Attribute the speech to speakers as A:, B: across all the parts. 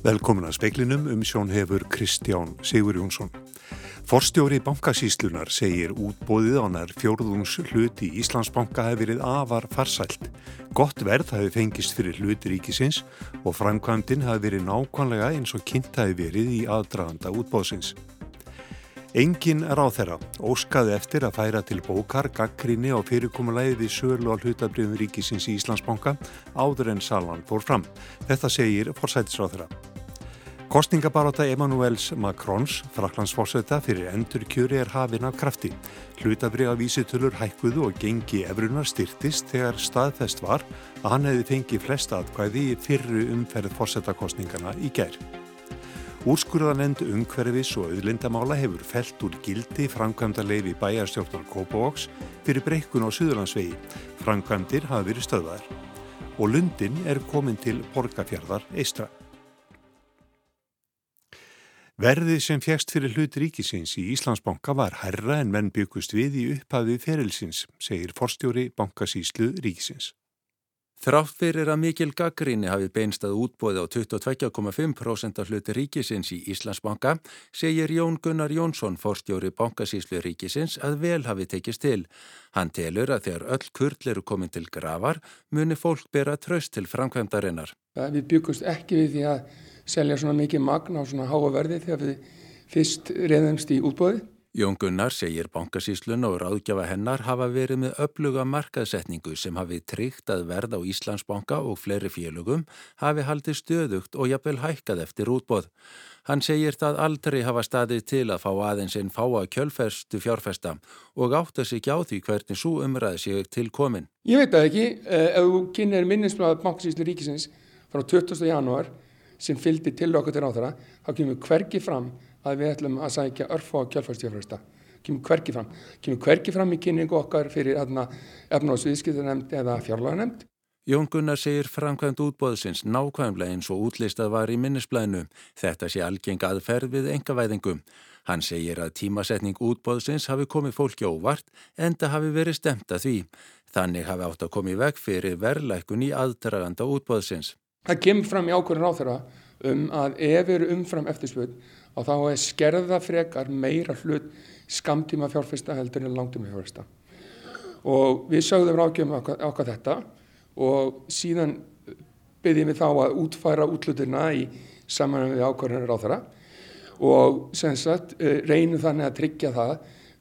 A: Velkomin að speiklinum um sjón hefur Kristján Sigur Jónsson. Forstjóri bankasíslunar segir útbóðið á nær fjórðungs hluti í Íslandsbanka hefur verið afar farsælt. Gott verð hafi fengist fyrir hluti ríkisins og framkvæmdinn hafi verið nákvæmlega eins og kynnt hafi verið í aðdraganda útbóðsins. Engin ráð þeirra óskaði eftir að færa til bókar gaggrinni á fyrirkomulæði við sölu á hlutabriðum ríkisins í Íslandsbanka áður en salan fór fram. Þetta segir forsætisráð þeirra. Kostningabaráta Emanuels Macrons, fraklandsforsetta fyrir endur kjöri er hafinn af krafti. Hlutabrið af vísitölur hækkuðu og gengi efrunar styrtist þegar staðfest var að hann hefði fengið flest atkvæði fyrru umferð forsettakostningana í gerð. Úrskurðanend umhverfis og auðlindamála hefur felt úr gildi framkvæmda leifi bæjarstjórnar Kópavóks fyrir breykun á Suðurlandsvegi. Framkvæmdir hafa verið stöðar og Lundin er komin til Borgafjörðar eistra. Verðið sem fjækst fyrir hlut ríkisins í Íslandsbanka var herra en menn byggust við í upphafi ferilsins, segir forstjóri bankasíslu ríkisins.
B: Þrátt fyrir að mikil gaggrinni hafi beinstað útbóði á 22,5% af hluti ríkisins í Íslandsbanka segir Jón Gunnar Jónsson, forstjóri bankasíslu ríkisins, að vel hafi tekist til. Hann telur að þegar öll kurl eru komin til gravar muni fólk bera tröst til framkvæmdarinnar.
C: Við byggumst ekki við því að selja svona mikið magna á svona háa verði þegar við fyrst reyðumst í útbóði.
B: Jón Gunnar segir bankasíslun og ráðgjafa hennar hafa verið með öfluga markaðsetningu sem hafi tryggt að verð á Íslandsbanka og fleiri félögum hafi haldið stöðugt og jafnvel hækkað eftir útbóð. Hann segir það aldrei hafa staðið til að fá aðeins einn fáa kjölferstu fjárfesta og átt að sig á því hvernig svo umræði sig til komin.
C: Ég veit það ekki, eh, ef þú kynir minninsbláð bankasíslu ríkisins frá 20. janúar sem fylgdi til okkur til ráðara, þá kemur hverki fram að við ætlum að sækja örfá kjálfærstjófrösta kemur hverki fram kemur hverki fram í kynningu okkar fyrir efnáðs viðskiptanemnd eða fjárlaganemnd
B: Jón Gunnar segir framkvæmt útbóðsins nákvæmlega eins og útlistað var í minnisblæðinu. Þetta sé algeng aðferð við engavæðingum. Hann segir að tímasetning útbóðsins hafi komið fólki óvart en það hafi verið stemt að því. Þannig hafi átt að komið veg fyrir verðlækun í aðdraganda útbóðsins.
C: Það kemur fram í ákvörðin á þeirra um að ef eru umfram eftirspöld og þá er skerða frekar meira hlut skamtíma fjárfesta heldur en langtíma fjárfesta og við sögðum rákjum okkar, okkar þetta og síðan byrjum við þá að útfæra útluturna í saman við ákvarðanir á þeirra og sagt, eh, reynum þannig að tryggja það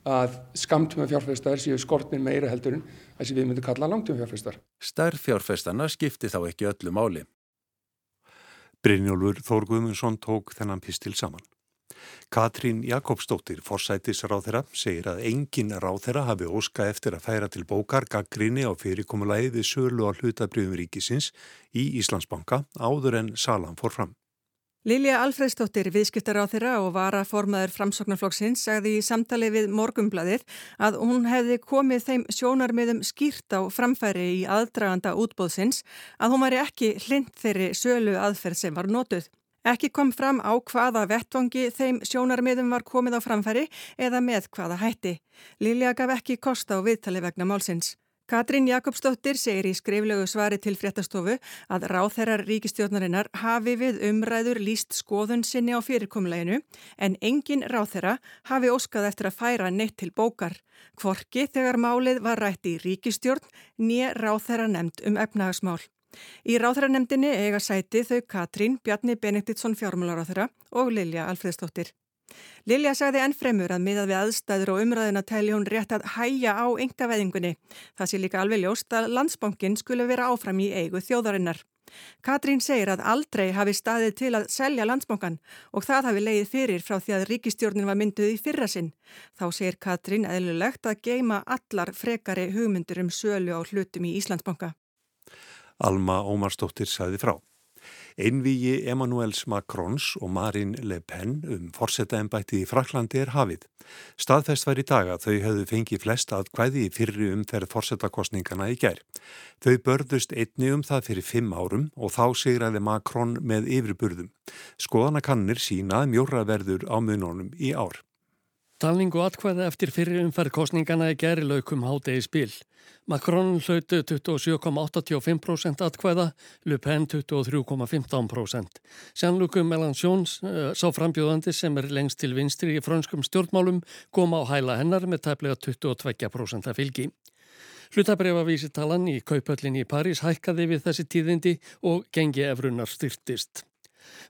C: að skamtíma fjárfestar séu skortnir meira heldur en þessi við myndum kalla langtíma fjárfestar.
B: Stærf fjárfestana skipti þá ekki öllu máli.
A: Brynjólfur Þór Guðmundsson tók þennan pistil saman. Katrín Jakobsdóttir, forsætis ráþera, segir að engin ráþera hafi óska eftir að færa til bókar gaggrinni á fyrirkomulæði við sölu á hlutabriðum ríkisins í Íslandsbanka áður en salan fór fram.
D: Lilja Alfredsdóttir, viðskiptar á þeirra og varaformaður framsóknarflokksins, sagði í samtali við Morgumbladið að hún hefði komið þeim sjónarmiðum skýrt á framfæri í aðdraganda útbóðsins að hún væri ekki hlind þeirri sölu aðferð sem var notuð. Ekki kom fram á hvaða vettvangi þeim sjónarmiðum var komið á framfæri eða með hvaða hætti. Lilja gaf ekki kosta á viðtali vegna málsins. Katrín Jakobsdóttir segir í skriflegu svari til fréttastofu að ráþærar ríkistjórnarinnar hafi við umræður líst skoðun sinni á fyrirkomleginu en engin ráþæra hafi óskað eftir að færa neitt til bókar. Kvorki þegar málið var rætt í ríkistjórn nýja ráþæra nefnd um efnahagsmál. Í ráþræðanemdini eiga sæti þau Katrín, Bjarni Benediktsson fjármálaráþra og Lilja Alfredsdóttir. Lilja sagði ennfremur að miðað við aðstæður og umræðina tæli hún rétt að hæja á engaveðingunni. Það sé líka alveg ljóst að landsbankin skulle vera áfram í eigu þjóðarinnar. Katrín segir að aldrei hafi staðið til að selja landsbankan og það hafi leiðið fyrir frá því að ríkistjórnin var mynduð í fyrra sinn. Þá segir Katrín eðlulegt að geima allar frekari hugmyndur um sölu á hlutum í Íslandsbanka.
A: Alma Ómarsdóttir sæði frá. Einvíi Emanuels Macrons og Marine Le Pen um forsetaembætti í Fraklandi er hafið. Staðfest var í dag að þau hefðu fengið flest að hvaði í fyrri umferð forsetakostningana í gær. Þau börðust einni um það fyrir fimm árum og þá sigraði Macron með yfirburðum. Skoðanakannir sína mjóra verður á mununum í ár.
E: Talningu atkvæða eftir fyrir umferð kostningana í gæri laukum hádegi spil. Macron hlautu 27,85% atkvæða, Le Pen 23,15%. Jean-Luc Mélenchon, uh, sá frambjóðandi sem er lengst til vinstri í frönskum stjórnmálum, kom á hæla hennar með tæplega 22% fylgi. Hlutabreyfavísitalan í kaupöllin í París hækkaði við þessi tíðindi og gengi efrunar styrtist.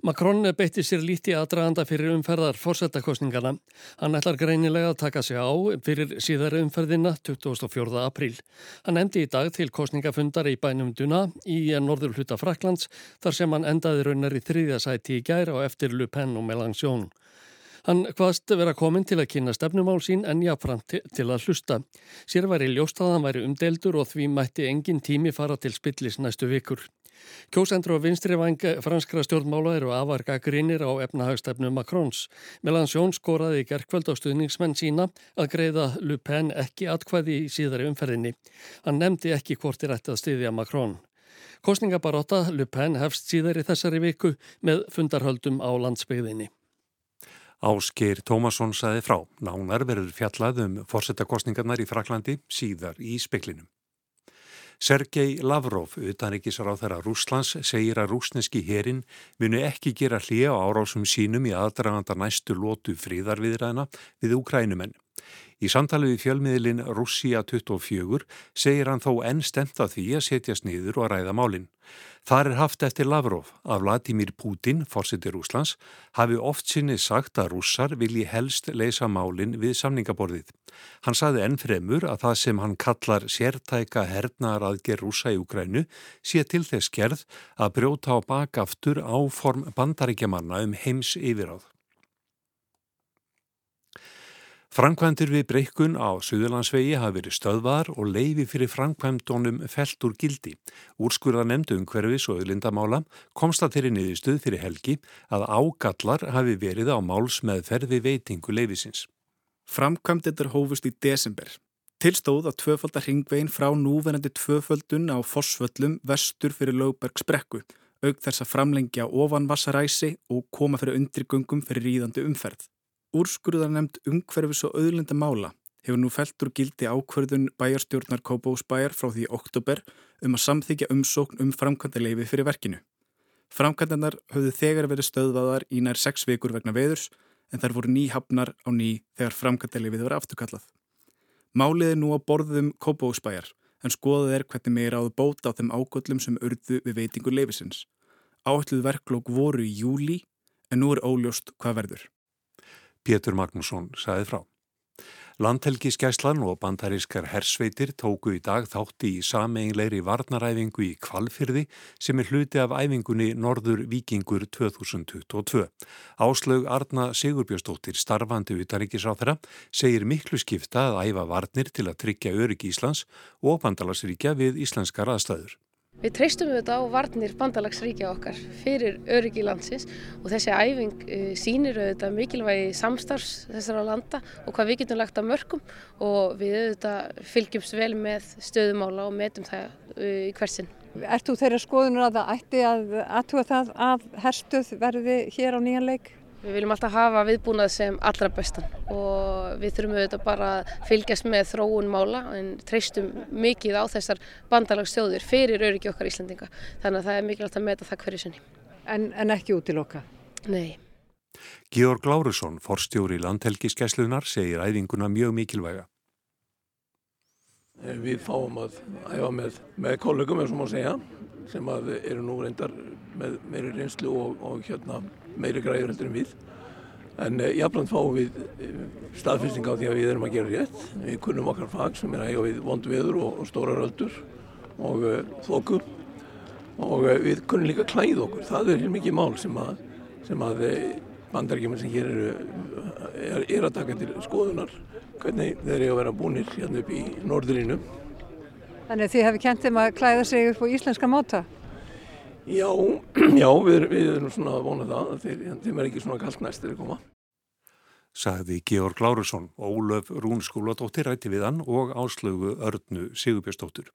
E: Macron beitti sér líti aðdraganda fyrir umferðar fórsetakostningana. Hann ætlar greinilega að taka sig á fyrir síðari umferðina 24. apríl. Hann endi í dag til kostningafundar í bænum Duna í norður hluta Fraklands þar sem hann endaði raunar í þriðjasæti í gær og eftir Le Pen og Mélenchon. Hann hvaðst vera komin til að kynna stefnumál sín en jáfnframt til að hlusta. Sér væri ljóst að hann væri umdeldur og því mætti engin tími fara til spillis næstu vikur. Kjósendur og vinstri vang franskra stjórnmála eru afarga grínir á efnahagstefnu Macrons. Mélansjón skoraði í gerkvöld á stuðningsmenn sína að greiða Le Pen ekki atkvæði í síðari umferðinni. Hann nefndi ekki hvort er ætti að styðja Macron. Kostningabaróta Le Pen hefst síðar í þessari viku með fundarhöldum á landsbyggðinni.
A: Ásker Tómasson saði frá. Nánar verður fjallað um fórsetakostningarnar í Fraklandi síðar í speklinum. Sergei Lavrov, utanrikisar á þeirra Rúslands, segir að rúsneski herin muni ekki gera hlið á árásum sínum í aðdraganda næstu lótu fríðarviðræðina við Ukrænumenn. Í samtali við fjölmiðlin Rússia 24 segir hann þó enn stemt að því að setjast niður og að ræða málinn. Þar er haft eftir Lavrov að Vladimir Putin, fórsettir Rúslands, hafi oft sinni sagt að rússar vilji helst leysa málinn við samningaborðið. Hann saði enn fremur að það sem hann kallar sértæka hernaðar aðger rússa í Ukrænu sé til þess gerð að brjóta á bakaftur á form bandaríkjamanna um heims yfiráð. Framkvæmdir við breykun á Suðurlandsvegi hafi verið stöðvar og leifi fyrir framkvæmdónum felt úr gildi. Úrskurða nefndu um hverfis og auðlindamála komst að þeirri niðurstöð fyrir helgi að ágallar hafi verið á máls með ferði veitingu leifisins.
F: Framkvæmdir hófust í desember. Tilstóð að tvöfaldar hringvegin frá núverandi tvöfaldun á Fossvöllum vestur fyrir Lögbergs brekku, auk þess að framlengja ofanvassaræsi og koma fyrir undirgöngum fyrir ríðandi umferð. Úrskurðarnemnd umhverfis og auðlinda mála hefur nú felt úr gildi ákverðun bæjarstjórnar Kópósbæjar frá því oktober um að samþykja umsókn um framkvæmdaleifi fyrir verkinu. Framkvæmdanar höfðu þegar verið stöðvaðar í nær 6 vikur vegna veðurs en þær voru ný hafnar á ný þegar framkvæmdaleifið var afturkallað. Málið er nú á borðum Kópósbæjar en skoðað er hvernig meira áður bóta á þeim ágöllum sem urðu við veitingu leifisins. Áhætluð verklók voru í júli en nú er óljóst hvað verður.
A: Pétur Magnússon saði frá. Landhelgiskæslan og bandarískar hersveitir tóku í dag þátti í sameinleiri varnaræfingu í Kvalfyrði sem er hluti af æfingunni Norður Vikingur 2022. Áslaug Arna Sigurbjörnsdóttir starfandi utaríkisráþara segir miklu skipta að æfa varnir til að tryggja öryggi Íslands og bandalagsríkja við íslenskar aðstæður.
G: Við treystum auðvitað á varnir bandalagsríkja okkar fyrir öryggi landsins og þessi æfing uh, sýnir auðvitað mikilvægi samstarfs þessara landa og hvað við getum lagt að mörgum og við auðvitað fylgjumst vel með stöðumála og metum það uh, í hversin.
H: Ert þú þeirra skoðunar að það ætti að aðtuga það að herstuð verði hér á nýjanleik?
G: Við viljum alltaf hafa viðbúnað sem allra bestan og við þurfum auðvitað bara að fylgjast með þróun mála en treystum mikið á þessar bandalagsstjóðir fyrir öryggi okkar Íslandinga. Þannig að það er mikilvægt að meta það hverju sinni.
H: En, en ekki útiloka?
G: Nei.
A: Georg Lárusson, forstjóri landhelgiskeslunar, segir æfinguna mjög mikilvæga.
I: Við fáum að æfa með, með kollegum, eins og maður segja, sem eru nú reyndar með meiri reynslu og, og hérna, meiri græður heldur en við. En eh, jafnland fáum við eh, staðfyrsting á því að við erum að gera rétt. Við kunnum okkar fag sem er að eiga við vondu veður og, og stóra röldur og uh, þóku og uh, við kunnum líka klæð okkur. Það er mikið mál sem að, sem að bandarækjum sem hér eru er, er að taka til skoðunar hvernig þeir eru að vera búinir hérna upp í norðurínu.
H: Þannig að þið hefði kent þeim að klæða sig upp á íslenska máta?
I: Já, já við, við erum svona að vona það að þeir, þeim er ekki svona kallt næstir að koma.
A: Sagði Georg Lárusson, Ólöf Rún skóladóttir rætti við hann og áslögu Örnu Sigurbjörnsdóttur.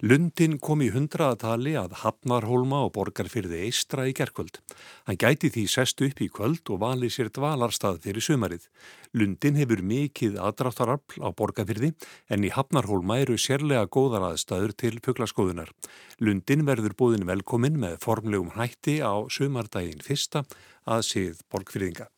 A: Lundin kom í hundraðatali að Hafnarholma og borgarfyrði Eistra í gerkvöld. Hann gæti því sest upp í kvöld og vali sér dvalarstað fyrir sumarið. Lundin hefur mikið aðdráttarafl á borgarfyrði en í Hafnarholma eru sérlega góðar aðstæður til fugglaskoðunar. Lundin verður búðin velkomin með formlegum hætti á sumardaginn fyrsta að síð borgfyrðinga.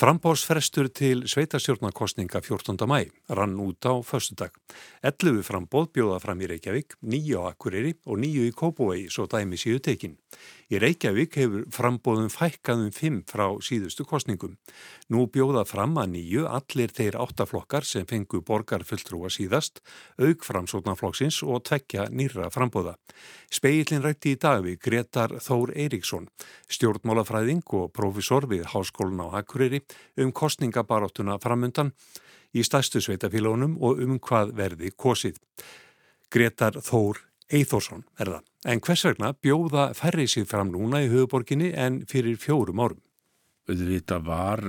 A: Frambóðsfrestur til sveitastjórnarkostninga 14. mæ rann út á föstudag. 11 frambóð bjóða fram í Reykjavík, 9 á Akureyri og 9 í Kópói, svo dæmi síðu tekin. Í Reykjavík hefur frambóðum fækkaðum 5 frá síðustu kostningum. Nú bjóða fram að nýju allir þeir áttaflokkar sem fengu borgar fulltrúa síðast, auk framsóknarflokksins og tvekja nýra frambóða. Speillin rætti í dag við Gretar Þór Eiríksson, stjórnmálafræðing og profesor við Háskólin á Akureyri um kostningabaráttuna framundan í stærstu sveitafélagunum og um hvað verði kosið. Gretar Þór Eithórsson er það. En hvers vegna bjóða færri sig fram núna í höfuborginni en fyrir fjórum árum?
J: Þetta var,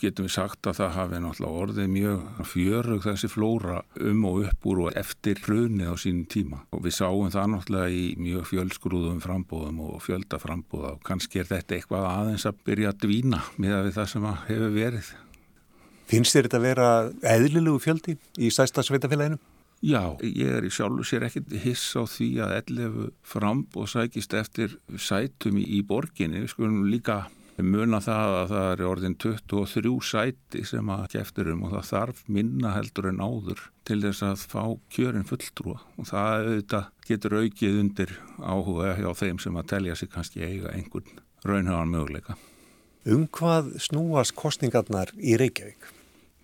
J: getum við sagt að það hafi náttúrulega orðið mjög fjörug þessi flóra um og upp úr og eftir hrunið á sínum tíma. Og við sáum það náttúrulega í mjög fjölsgrúðum frambóðum og fjöldaframbóða og kannski er þetta eitthvað aðeins að byrja að dvína með það sem hefur verið.
A: Finnst þér þetta að vera eðlilegu fjöldi í stæsta sveitafélaginu?
J: Já, ég er í sjálfu sér ekkit hiss á því að ellefu framb og sækist eftir sætum í, í borginni. Við skulum líka muna það að það er orðin 23 sæti sem að keftur um og það þarf minna heldur en áður til þess að fá kjörin fulltrúa og það auðvitað getur aukið undir áhuga hjá þeim sem að telja sig kannski eiga einhvern raunhagan möguleika.
A: Um hvað snúast kostningarnar í Reykjavík?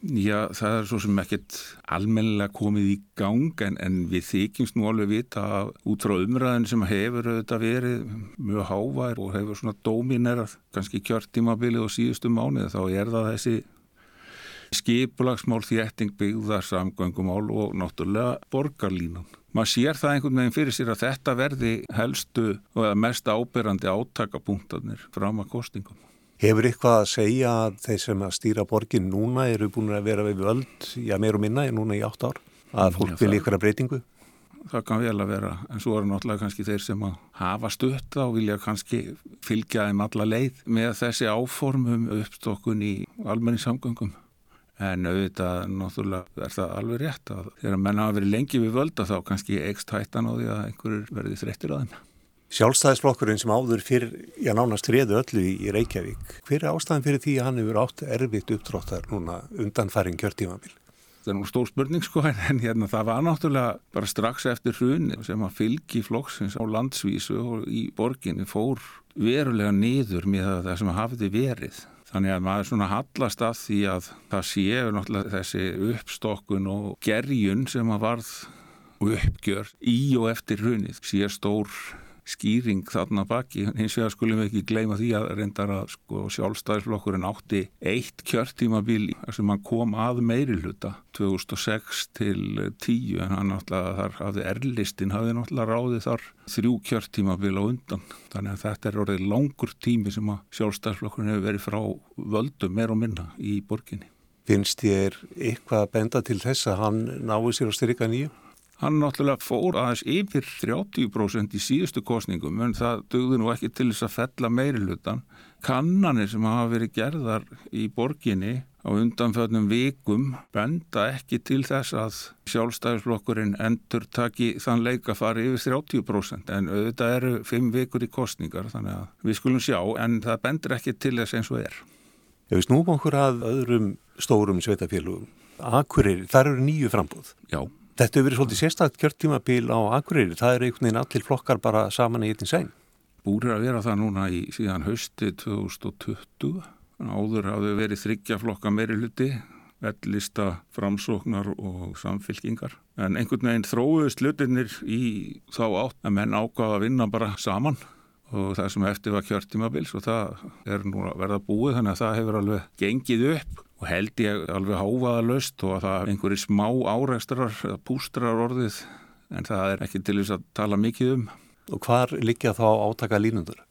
J: Já, það er svo sem ekkert almennilega komið í gang en, en við þykjumst nú alveg vita út frá umræðin sem hefur auðvitað verið mjög hávær og hefur svona dóminerað kannski kjörtímabilið og síðustu mánuð þá er það þessi skipulagsmál þétting byggðar samgöngumál og náttúrulega borgarlínan. Maður sér það einhvern veginn fyrir sér að þetta verði helstu og mest ábyrrandi átakapunktarnir fram að kostingum.
A: Hefur eitthvað að segja að þeir sem að stýra borgin núna eru búin að vera við völd, já meir og minna, núna í átt ár, að fólk vilja ykkur að breytingu?
J: Það kann vel að vera, en svo eru náttúrulega kannski þeir sem að hafa stutt á, vilja kannski fylgja þeim alla leið með þessi áformum uppstokkun í almenni samgöngum. En auðvitað náttúrulega er það alveg rétt að þegar menna hafa verið lengi við völda þá kannski ekst hættan á því að einhverjur verði þreyttir á þeim.
A: Sjálfstæðisflokkurinn sem áður fyrir, já nánast réðu öllu í Reykjavík, hver er ástæðan fyrir því að hann hefur átt erfitt uppdróttar núna undanfæring kjörtímabil?
J: Það er nú stór spurning sko en hérna það var náttúrulega bara strax eftir hruni sem að fylgi flokksins á landsvísu og í borginni fór verulega niður með það sem hafiði verið. Þannig að maður svona hallast að því að það séu náttúrulega þessi uppstokkun og gerjun sem að varð uppgjör í og eftir hrunið sé stór skýring þarna baki hins vegar skulum við ekki gleyma því að reyndar að sko, sjálfstæðisflokkurinn átti eitt kjörtímabil sem hann kom að meiri hluta 2006 til 10 en hann náttúrulega þar hafði erlistin hafði náttúrulega ráðið þar þrjú kjörtímabil á undan þannig að þetta er orðið langur tími sem að sjálfstæðisflokkurinn hefur verið frá völdum meir og minna í borginni.
A: Finnst þér eitthvað að benda til þess að hann náðu sér að styrka nýju?
J: Hann náttúrulega fór aðeins yfir 30% í síðustu kostningum en það dögði nú ekki til þess að fella meiri hlutan. Kannanir sem hafa verið gerðar í borginni á undanfjöldnum vikum benda ekki til þess að sjálfstæðisflokkurinn endur taki þann leik að fara yfir 30% en auðvitað eru 5 vikur í kostningar þannig að við skulum sjá en það bendur ekki til þess eins og er.
A: Ef við snúum okkur að öðrum stórum sveitafélugum, Akureyri, þar eru nýju frambúð.
J: Já.
A: Þetta hefur verið svolítið sérstaklega kjörtímabil á Akureyri, það er einhvern veginn allir flokkar bara saman í eitin sæn.
J: Búrir að vera það núna í síðan hösti 2020, áður hafðu verið þryggja flokka meiri hluti, vellista framsóknar og samfylkingar. En einhvern veginn þróuðist hlutinir í þá átt að menn ákvaða að vinna bara saman og það sem eftir var kjörtímabils og það er nú að verða búið þannig að það hefur alveg gengið upp og held ég alveg háfaða löst og að það er einhverju smá áreikstrar eða pústrar orðið en það er ekki til þess að tala mikið um.
A: Og hvar liggja þá átaka línundur?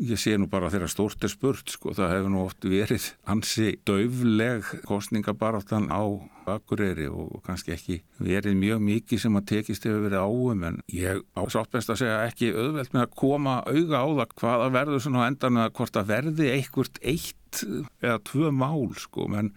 J: ég sé nú bara þegar stort er spurt sko, það hefur nú oft verið hansi döfleg kostningabaráttan á Akureyri og kannski ekki verið mjög mikið sem að tekist hefur verið áum en ég á sátt best að segja ekki auðvelt með að koma auga á það hvaða verður svona á endan að hvort að verði einhvert eitt eða tvö mál sko menn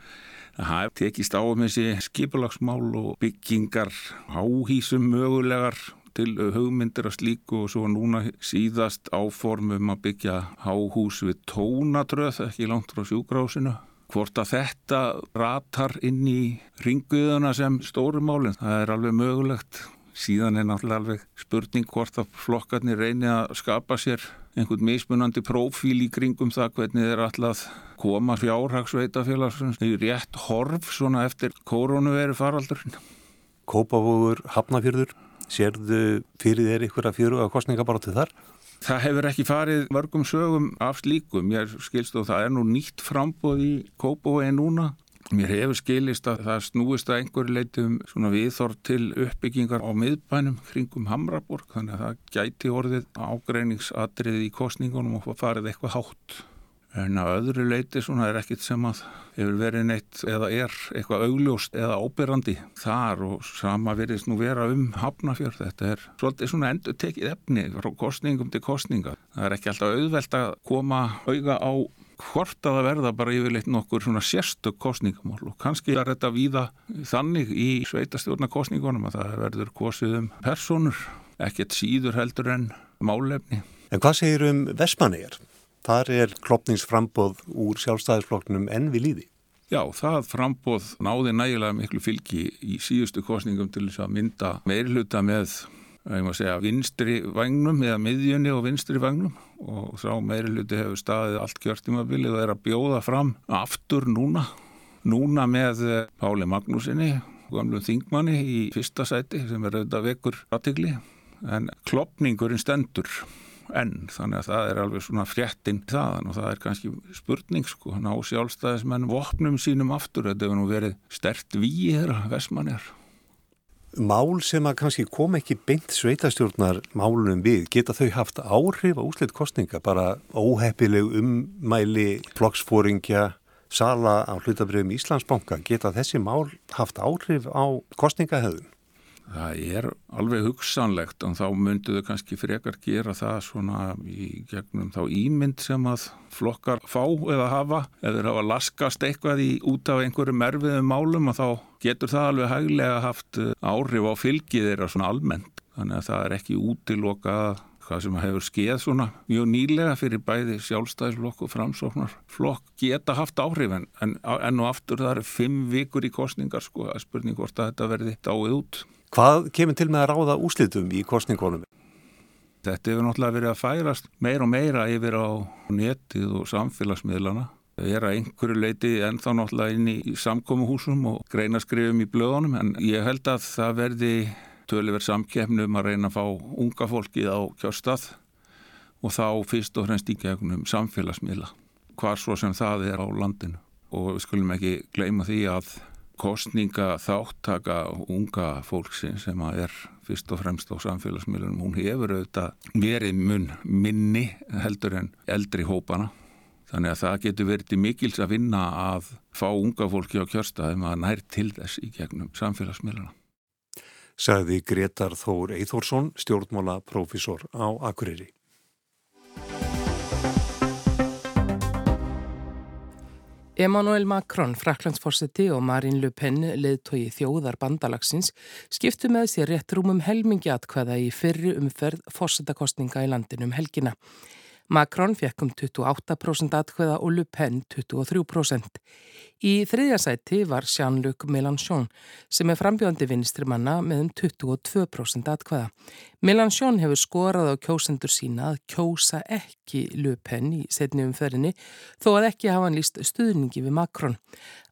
J: það tekist á um þessi skipulagsmál og byggingar áhísum mögulegar til hugmyndir að slíku og svo núna síðast áformum að byggja háhús við tónatröð ekki langt frá sjúgrásinu. Hvort að þetta ratar inn í ringuðuna sem stórumálinn, það er alveg mögulegt. Síðan er náttúrulega alveg spurning hvort að flokkarnir reyni að skapa sér einhvern mismunandi prófíl í kringum það hvernig þeir alltaf koma fjárhagsveitafélagsins í rétt horf svona eftir koronaviru faraldurinn.
A: Kópavóður, Hafnafjörður, Sérðu fyrir þér ykkur að fjöru að kostninga bara til þar?
J: Það hefur ekki farið mörgum sögum af slíkum. Ég skilst og það er nú nýtt frambóð í Kópavói núna. Mér hefur skilist að það snúist að einhverju leitum svona viðþorð til uppbyggingar á miðbænum kringum Hamraborg þannig að það gæti orðið ágreiningsatrið í kostningunum og farið eitthvað hátt. En að öðru leiti svona er ekkit sem að hefur verið neitt eða er eitthvað augljóst eða óbyrrandi þar og sama verðist nú vera um hafnafjörð. Þetta er svolítið svona endur tekið efni frá kostningum til kostninga. Það er ekki alltaf auðvelt að koma auga á hvort að það verða bara yfirleitt nokkur svona sérstök kostningamál og kannski er þetta víða þannig í sveitastjórna kostningunum að það verður kosið um personur, ekkert síður heldur en málefni.
A: En hvað segir um Vesmanegjar? Þar er klopningsframbóð úr sjálfstæðisflokknum enn við líði.
J: Já, það frambóð náði nægilega miklu fylgi í síðustu kostningum til þess að mynda meirluta með segja, vinstri vagnum eða miðjunni og vinstri vagnum og þá meirluti hefur staðið allt kjörtímabilið og er að bjóða fram aftur núna. Núna með Páli Magnúsinni, gamlum þingmanni í fyrsta sæti sem er auðvitað vekur aðtigli en klopningurinn stendur enn þannig að það er alveg svona fréttin þaðan og það er kannski spurning sko ná sjálfstæðismenn vopnum sínum aftur? Þetta hefur nú verið stert við þeirra vestmannjar
A: Mál sem að kannski kom ekki beint sveitastjórnar málunum við, geta þau haft áhrif á úsleitt kostninga, bara óheppileg ummæli, flokksfóringja, sala á hlutabriðum Íslandsbanka, geta þessi mál haft áhrif á kostningahöðun?
J: Það er alveg hugsanlegt en þá mynduðu kannski frekar gera það svona í gegnum þá ímynd sem að flokkar fá eða hafa eða hafa laskast eitthvað í út af einhverju merfiðum málum og þá getur það alveg hæglega haft eh, áhrif á fylgið þeirra svona almennt. Þannig að það er ekki útiloka hvað sem hefur skeið svona mjög nýlega fyrir bæði sjálfstæðisflokk og framsóknar. Flokk geta haft áhrif en enn og aftur það eru fimm vikur í kostningar sko að spurning hvort að þetta verði dáið út.
A: Hvað kemur til með að ráða úslitum í kostningunum?
J: Þetta hefur náttúrulega verið að færast meira og meira yfir á netið og samfélagsmiðlana. Það er að einhverju leiti ennþá náttúrulega inn í samkómuhúsum og greinaskrifum í blöðunum en ég held að það verði töluverð samkefnum að reyna að fá unga fólkið á kjörstað og þá fyrst og fremst í gegnum samfélagsmiðla. Hvar svo sem það er á landinu og við skulum ekki gleyma því að kostninga þáttaka unga fólksinn sem er fyrst og fremst á samfélagsmiðlunum, hún hefur auðvitað verið mun minni heldur en eldri hópana. Þannig að það getur verið mikils að vinna að fá unga fólki á kjörstaðum að nær til þess í gegnum samfélagsmiðluna.
A: Sagði Gretar Þór Eithórsson, stjórnmála profesor á Akureyri.
K: Emmanuel Macron, Fraklandsforseti og Marine Le Pen, leðtogi þjóðar bandalagsins, skiptu með sér rétt rúmum helmingi atkvæða í fyrri umferð fórsetakostninga í landinum helgina. Macron fekk um 28% atkvæða og Le Pen 23%. Í þriðja sæti var Jean-Luc Mélenchon sem er frambjóðandi vinstri manna með um 22% atkvæða. Mélenchon hefur skorað á kjósendur sína að kjósa ekki Le Pen í setni umferðinni þó að ekki hafa hann líst stuðningi við Macron.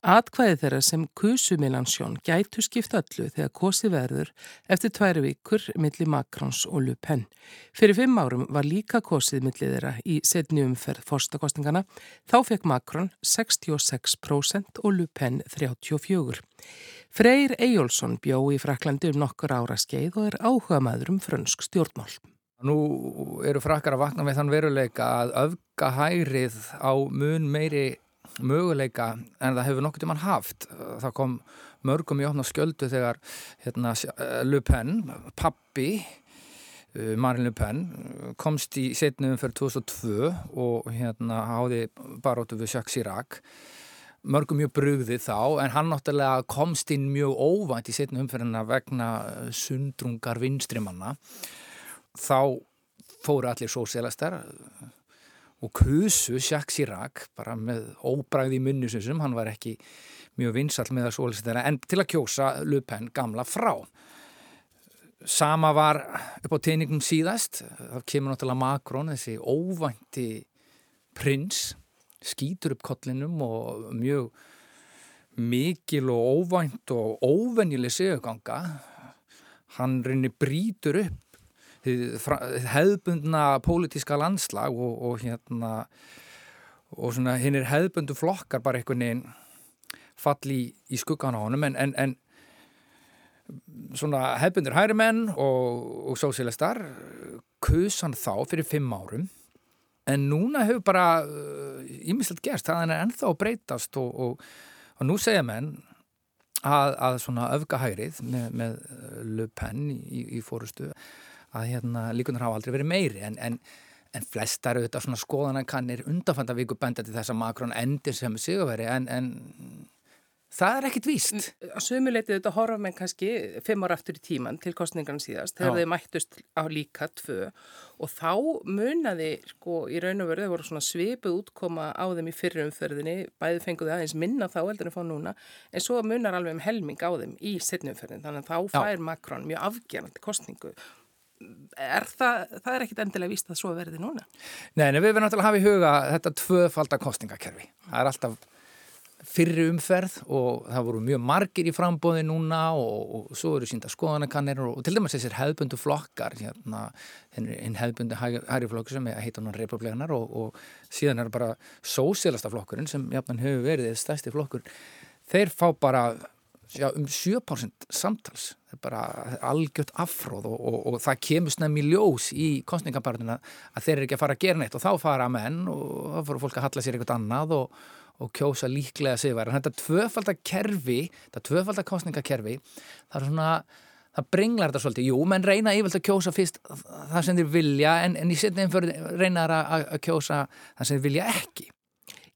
K: Atkvæði þeirra sem kusu Mélenchon gætu skipt öllu þegar kosi verður eftir tværi vikur millir Macrons og Le Pen. Fyrir fimm árum var líka kosið millir þeirra í setni umferð fórstakostingana. Þá fekk Macron 66% og Le Pen 34%. Freyr Ejjólfsson bjó í Fraklandi um nokkur ára skeið og er áhuga maður um frönsk stjórnmál.
L: Nú eru frakkar að vakna með þann veruleika að öfga hægrið á mun meiri möguleika en það hefur nokkur til mann haft. Það kom mörgum í opna skjöldu þegar hérna, Le Pen, pappi, uh, Marine Le Pen, komst í setnum fyrir 2002 og hérna háði barótu við Jacques Chirac mörgum mjög brugði þá en hann náttúrulega komst inn mjög óvænt í setnu umferðina vegna sundrungar vinstrimanna. Þá fóru allir sósélastar og kusu Jacques Chirac bara með óbræði munnisum hann var ekki mjög vinsall með að sósélastar en til að kjósa Lupen gamla frá. Sama var upp á tegningum síðast. Það kemur náttúrulega Macron þessi óvænti prins skýtur upp kollinum og mjög mikil og óvænt og óvennileg seguganga. Hann reynir brítur upp hefðbundna pólitíska landslag og, og hérna og svona hinn er hefðbundu flokkar bara einhvern veginn falli í, í skuggan á honum. En, en, en svona hefðbundur hærimenn og, og sósélistar kusan þá fyrir fimm árum en núna hefur bara ímislegt uh, gerst, það er ennþá breytast og, og, og nú segja menn að, að svona öfgahærið með, með Le Pen í, í fórustu að hérna líkunar hafa aldrei verið meiri. En, en, en flestar auðvitað svona skoðanakannir undanfanda viku benda til þess að Makrón endir sem sigurveri en, en það er ekkit víst.
K: Á sömuleitið þetta horfa með kannski fimm ára aftur í tíman til kostningarna síðast þegar þau mættust á líka tvö og þá munaði sko í raun og veru þau voru svona svipuð útkoma á þeim í fyrrumferðinni bæði fenguði aðeins minna þá heldur en fá núna en svo munar alveg um helming á þeim í setnumferðin þannig að þá fær Makrón mjög afgerandi kostningu Er það, það er ekkit endilega víst að svo verði núna?
L: Nei, en við verðum náttúrulega að hafa í huga þetta tvöfaldar kostningakerfi. Það er alltaf fyrri umferð og það voru mjög margir í frambóði núna og, og svo eru sínda skoðanakannir og, og til dæmis þessir hefðbundu flokkar hérna, hinn hefðbundu hægri flokkur sem heitur hann republikanar og, og síðan er bara sósélasta flokkurinn sem jafnan hefur verið eða stærsti flokkur. Þeir fá bara já, um 7% samtals. Það er bara algjört afróð og það kemur snem í ljós í kostningabarnina að þeir eru ekki að fara að gera neitt og þá fara menn og þá fara fólk að halla sér eitthvað annað og og kjósa líklega sigvar. En þetta tvöfaldakerfi, þetta tvöfaldakostningakerfi, það er svona, það bringlar þetta svolítið. Jú, menn reyna yfirlega að kjósa fyrst það sem þeir vilja, en, en í setni einfjörð reynar að, að kjósa það sem þeir vilja ekki.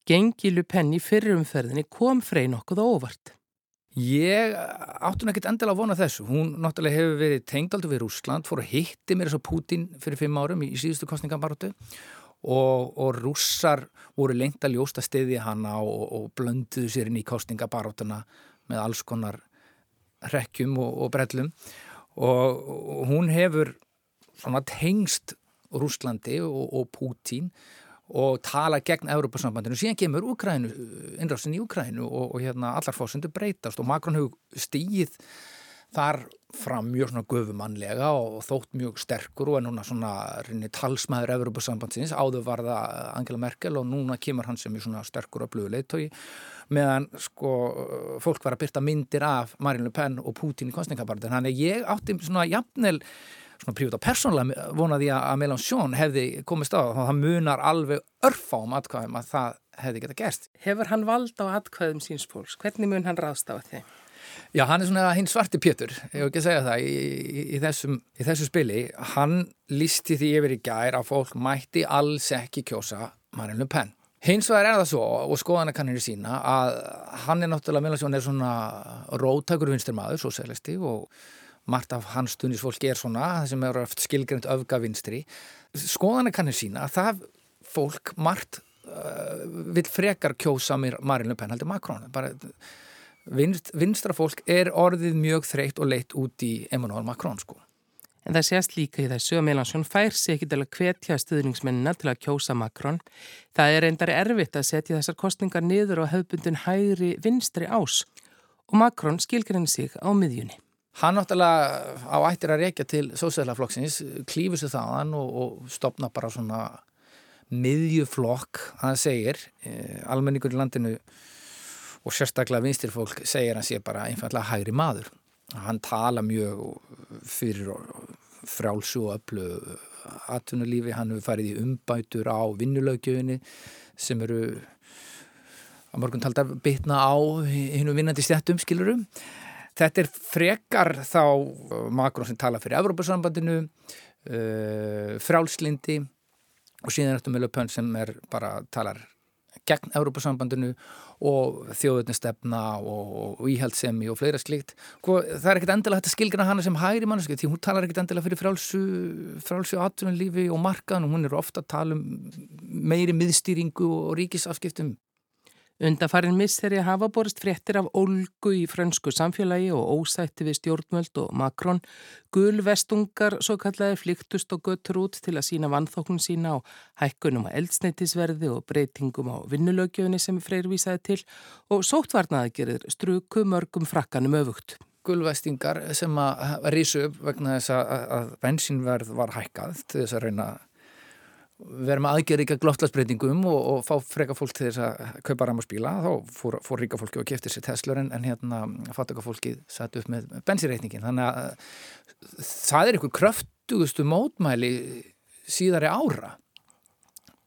K: Gengilu penni fyrirumferðinni kom frey nokkuð óvart.
L: Ég átti hún ekkert endala að vona þessu. Hún náttúrulega hefur verið tengdaldu við Rúsland, fór að hitti mér þess að Putin fyrir fimm árum í síðustu kostningambarótu og, og rússar voru lengt að ljósta stiði hana og, og blönduðu sér inn í kostningabarátuna með alls konar rekkjum og, og brellum. Og hún hefur svona tengst Rúslandi og Pútín og tala gegn Európa-sambandinu síðan kemur Úkrænu, innrásin í Úkrænu og, hérna allar fósendur breytast og Makrón hefur stíð þar fram mjög svona göfumannlega og þótt mjög sterkur og er núna svona rinni talsmaður Evropasambandsins, áður var það Angela Merkel og núna kemur hann sem er svona sterkur og blöðu leittói meðan sko fólk var að byrta myndir af Marine Le Pen og Putin í kostningabartin, þannig ég átti svona jafnvel svona prívat og persónlega vonaði að Mélenchon hefði komist á og það munar alveg örfa um atkvæðum að það hefði geta gerst.
K: Hefur hann vald á atkvæðum síns fólks? Hvernig mun hann ráðst á þið?
L: Já, hann er svona hinn svarti Pétur, ég hef ekki að segja það, í, í, í, þessum, í þessu spili. Hann listi því yfir í gær að fólk mætti alls ekki kjósa Marine Le Pen. Hins vegar er það svo, og skoðanakannir sína, að hann er náttúrulega, Mélagsjón er svona róttakur vinsturmaður, svo seglasti, og margt af hans stunisfólki er svona, það sem eru eftir skilgrend öfga vinstri. Skoðanakannir sína, það fólk margt uh, vil frekar kjósa Marine Le Pen, heldur Macron, bara vinst, vinstra fólk er orðið mjög þreytt og leitt út í Emmanuel Macron sko.
K: En það sést líka í þessu að Mélansson fær sér ekki til að hvetja stuðningsmennina til að kjósa Macron. Það er reyndar erfitt að setja þessar kostningar niður á höfbundin hægri vinstri ás og Macron skilgur henni sig á miðjunni.
L: Hann náttúrulega á ættir að reykja til sósælaflokksins, klífur sér þaðan og, og stopna bara svona miðjuflokk, það segir, eh, almenningur í landinu og sérstaklega vinstirfólk segir hann sé bara einfallega hægri maður. Hann tala mjög fyrir frálsu og öllu atvinnulífi, hann hefur farið í umbætur á vinnulögjöfinni sem eru að morgun talda bitna á hinn og vinnandi stjættum, skilurum. Þetta er frekar þá Makrón sem tala fyrir Evrópasambandinu, uh, frálslindi og síðan þetta með Löpön sem er bara talar gegn Európa-sambandinu og þjóðutnistefna og, og íhaldsemi og fleira slikt. Sko, það er ekkert endilega þetta skilgjana hana sem hægri manneski því hún talar ekkert endilega fyrir frálsu, frálsu atvinnulífi og markaðan og hún er ofta að tala um meiri miðstýringu og ríkisafskiptum.
K: Undarfarin misseri hafa borist fréttir af ólgu í frönsku samfélagi og ósætti við stjórnmöld og Makrón. Gulvestungar svo kallaði flyktust og göttur út til að sína vannþóknum sína á hækkunum á eldsneitisverði og breytingum á vinnulögjöfni sem Freyr vísaði til og sótvarnaði gerir struku mörgum frakkanum öfugt.
L: Gulvestingar sem að rísu upp vegna þess að bensínverð var hækkað til þess að reyna að vera með aðgerð ríka glottlagsbreytingum og, og fá freka fólk til þess að kaupa rammarspíla þá fór, fór ríka fólki og kefti sér Teslur en, en hérna að fólki satt upp með bensireitningin þannig að það er einhver kröftugustu mótmæli síðari ára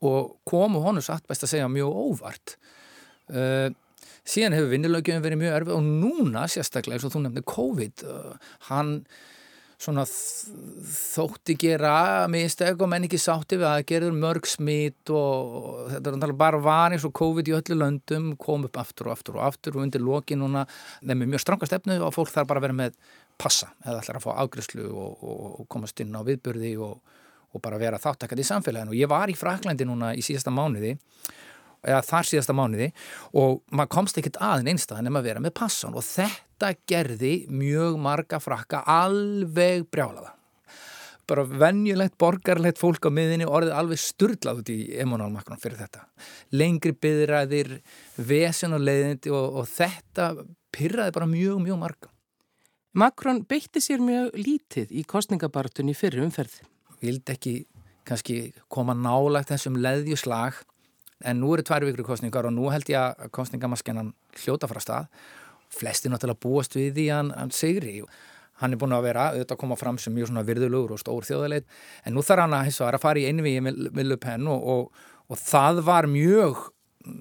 L: og komu honu satt best að segja mjög óvart. Uh, síðan hefur vinnilögjum verið mjög erfið og núna sérstaklega eins og þú nefndi COVID uh, hann svona þótti gera mistök og menn ekki sátti við að gerður mörg smít og þetta er bara var eins og COVID í öllu löndum kom upp aftur og aftur og aftur og undir loki núna þeim er mjög stranga stefnu og fólk þarf bara að vera með passa eða ætlar að fá ágriðslu og, og, og komast inn á viðbörði og, og bara vera þáttakandi í samfélaginu. Og ég var í Fraklandi núna í síðasta mánuði eða þar síðasta mánuði og maður komst ekkert aðeins einstað en að vera með passan og þetta gerði mjög marga frakka alveg brjálaða. Bara venjulegt borgarlegt fólk á miðinni orðið alveg sturdlað út í Macron fyrir þetta. Lengri byðræðir, vesen og leiðindi og, og þetta pyrraði bara mjög, mjög marga.
K: Macron beitti sér mjög lítið í kostningabartunni fyrir umferð.
L: Vildi ekki kannski koma nálagt þessum leðjuslag en nú eru tvær vikri kostningar og nú held ég að kostningamaskenan hljóta frá stað flesti náttúrulega búast við því hann, hann segri hann er búin að vera auðvitað að koma fram sem mjög svona virðulegur og stór þjóðaleit en nú þarf hann að, að fara í einvið með, með Lupen og, og, og það var mjög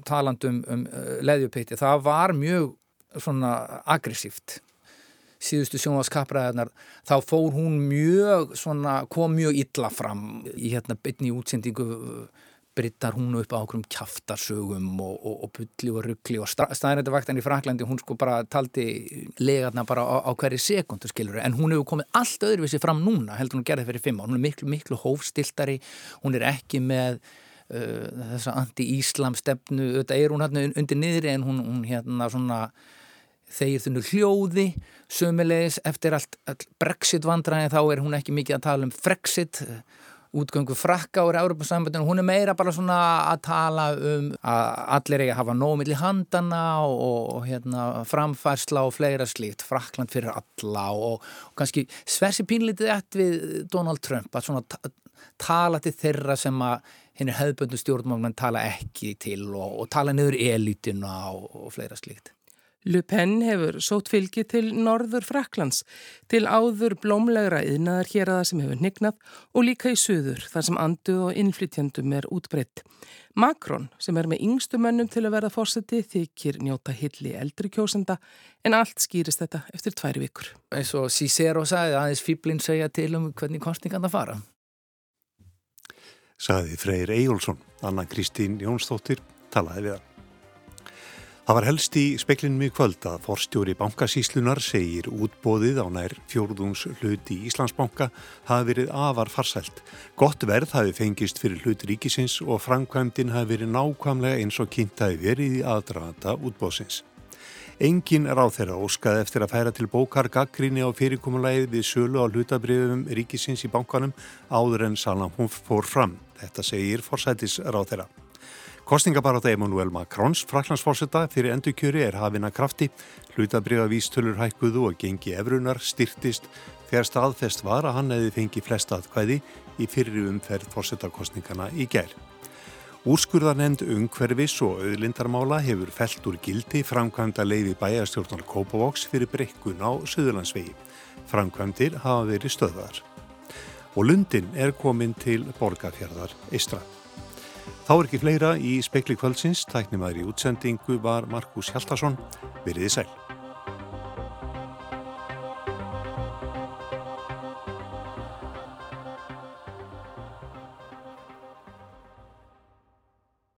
L: talandum um uh, leðjupeiti, það var mjög svona aggressíft. Síðustu sjónvaskapraðarnar þá fór hún mjög svona, kom mjög illa fram í hérna bytni útsendingu brittar hún upp á okkur um kjaftarsögum og, og, og bulli og ruggli og staðrættavaktan í Franklandi hún sko bara taldi legarna bara á, á hverju sekundu skilur en hún hefur komið allt öðruvísi fram núna heldur hún það fyrir fimm hún er miklu miklu hófstiltari hún er ekki með uh, þessa anti-íslam stefnu. Þetta er hún hérna undir niðri en hún, hún hérna svona þeir þunnu hljóði. Sömulegis eftir allt, allt brexit vandræði þá er hún ekki mikið að tala um frexit útgöngu frakka úr Európa-sambandinu, hún er meira bara svona að tala um að allir eiga að hafa nómiðli handana og, og hérna, framfærsla og fleira slíkt, Frakland fyrir alla og, og kannski sversi pínlítið eftir við Donald Trump að svona tala til þeirra sem að henni hefðböndu stjórnmálmenn tala ekki til og, og tala niður elitina og fleira slíkt.
K: Le Pen hefur sótt fylgi til norður Fraklands, til áður blómlegra yðnaðar hér að það sem hefur nignað og líka í söður þar sem anduð og innflytjandum er útbreytt. Macron sem er með yngstu mönnum til að verða fórseti þykir njóta hilli eldri kjósenda en allt skýrist þetta eftir tværi vikur.
L: Eins og Cicero sagði aðeins fýblinn segja til um hvernig kostningan það fara.
A: Saði Freyr Ejjólfsson, Anna Kristín Jónsdóttir talaði við hann. Það var helst í speklinum í kvöld að forstjóri bankasíslunar segir útbóðið á nær fjórðungs hluti í Íslandsbanka hafi verið afar farsælt. Gott verð hafi fengist fyrir hlut ríkisins og framkvæmdin hafi verið nákvæmlega eins og kynnt hafi verið í aðdraðanda útbóðsins. Engin ráð þeirra óskaði eftir að færa til bókar gaggrinni á fyrirkomulegið við sölu á hlutabriðum ríkisins í bankanum áður en Salam fór fram. Þetta segir forsætis ráð þeirra. Kostningabaráta Emanuel Macrons fraklandsforsetta fyrir endurkjöri er hafina krafti, hlutabriða vístölur hækkuðu og gengi efrunar styrtist þegar staðfest var að hann hefði fengið flest aðkvæði í fyrir umferð forsettakostningana í gær. Úrskurðarnend umhverfis og auðlindarmála hefur felt úr gildi framkvæmda leiði bæjastjórnar Kópavóks fyrir brekkun á Suðurlandsvegi. Framkvæmdir hafa verið stöðar. og Lundin er komin til borgarfjörðar Eistra. Þá er ekki fleira í spekli kvöldsins, tæknimaður í útsendingu var Markus Hjaltarsson, veriði sæl.